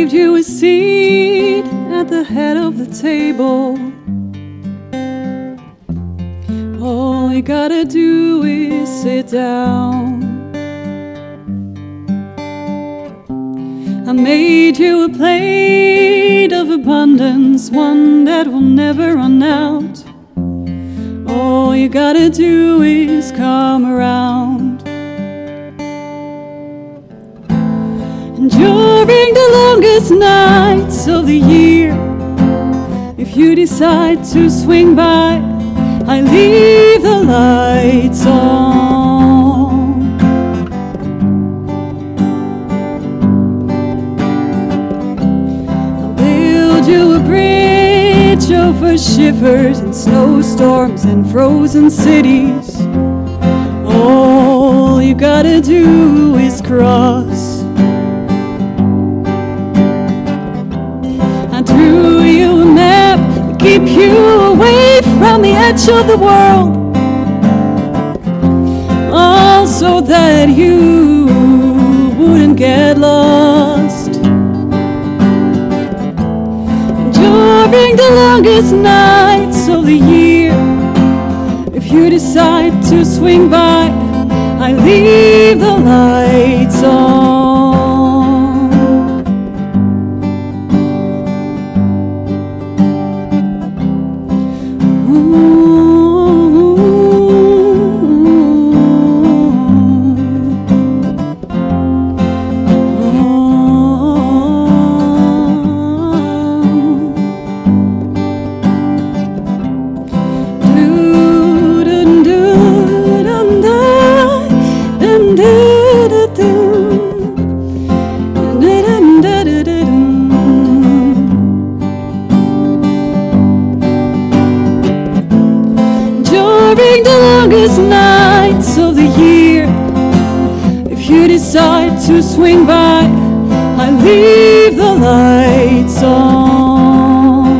saved you a seat at the head of the table. All you gotta do is sit down. I made you a plate of abundance, one that will never run out. All you gotta do is come around. And during the longest nights of the year, if you decide to swing by, I leave the lights on. I'll build you a bridge over shivers and snowstorms and frozen cities. All you gotta do is cross. I drew you a map to keep you away from the edge of the world. All so that you wouldn't get lost. During the longest nights of the year, if you decide to swing by, I leave the lights on. nights of the year. If you decide to swing by, I leave the lights on.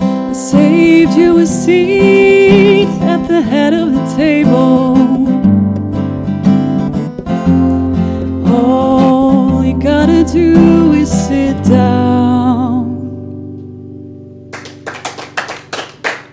I saved you a seat at the head of the table. All you gotta do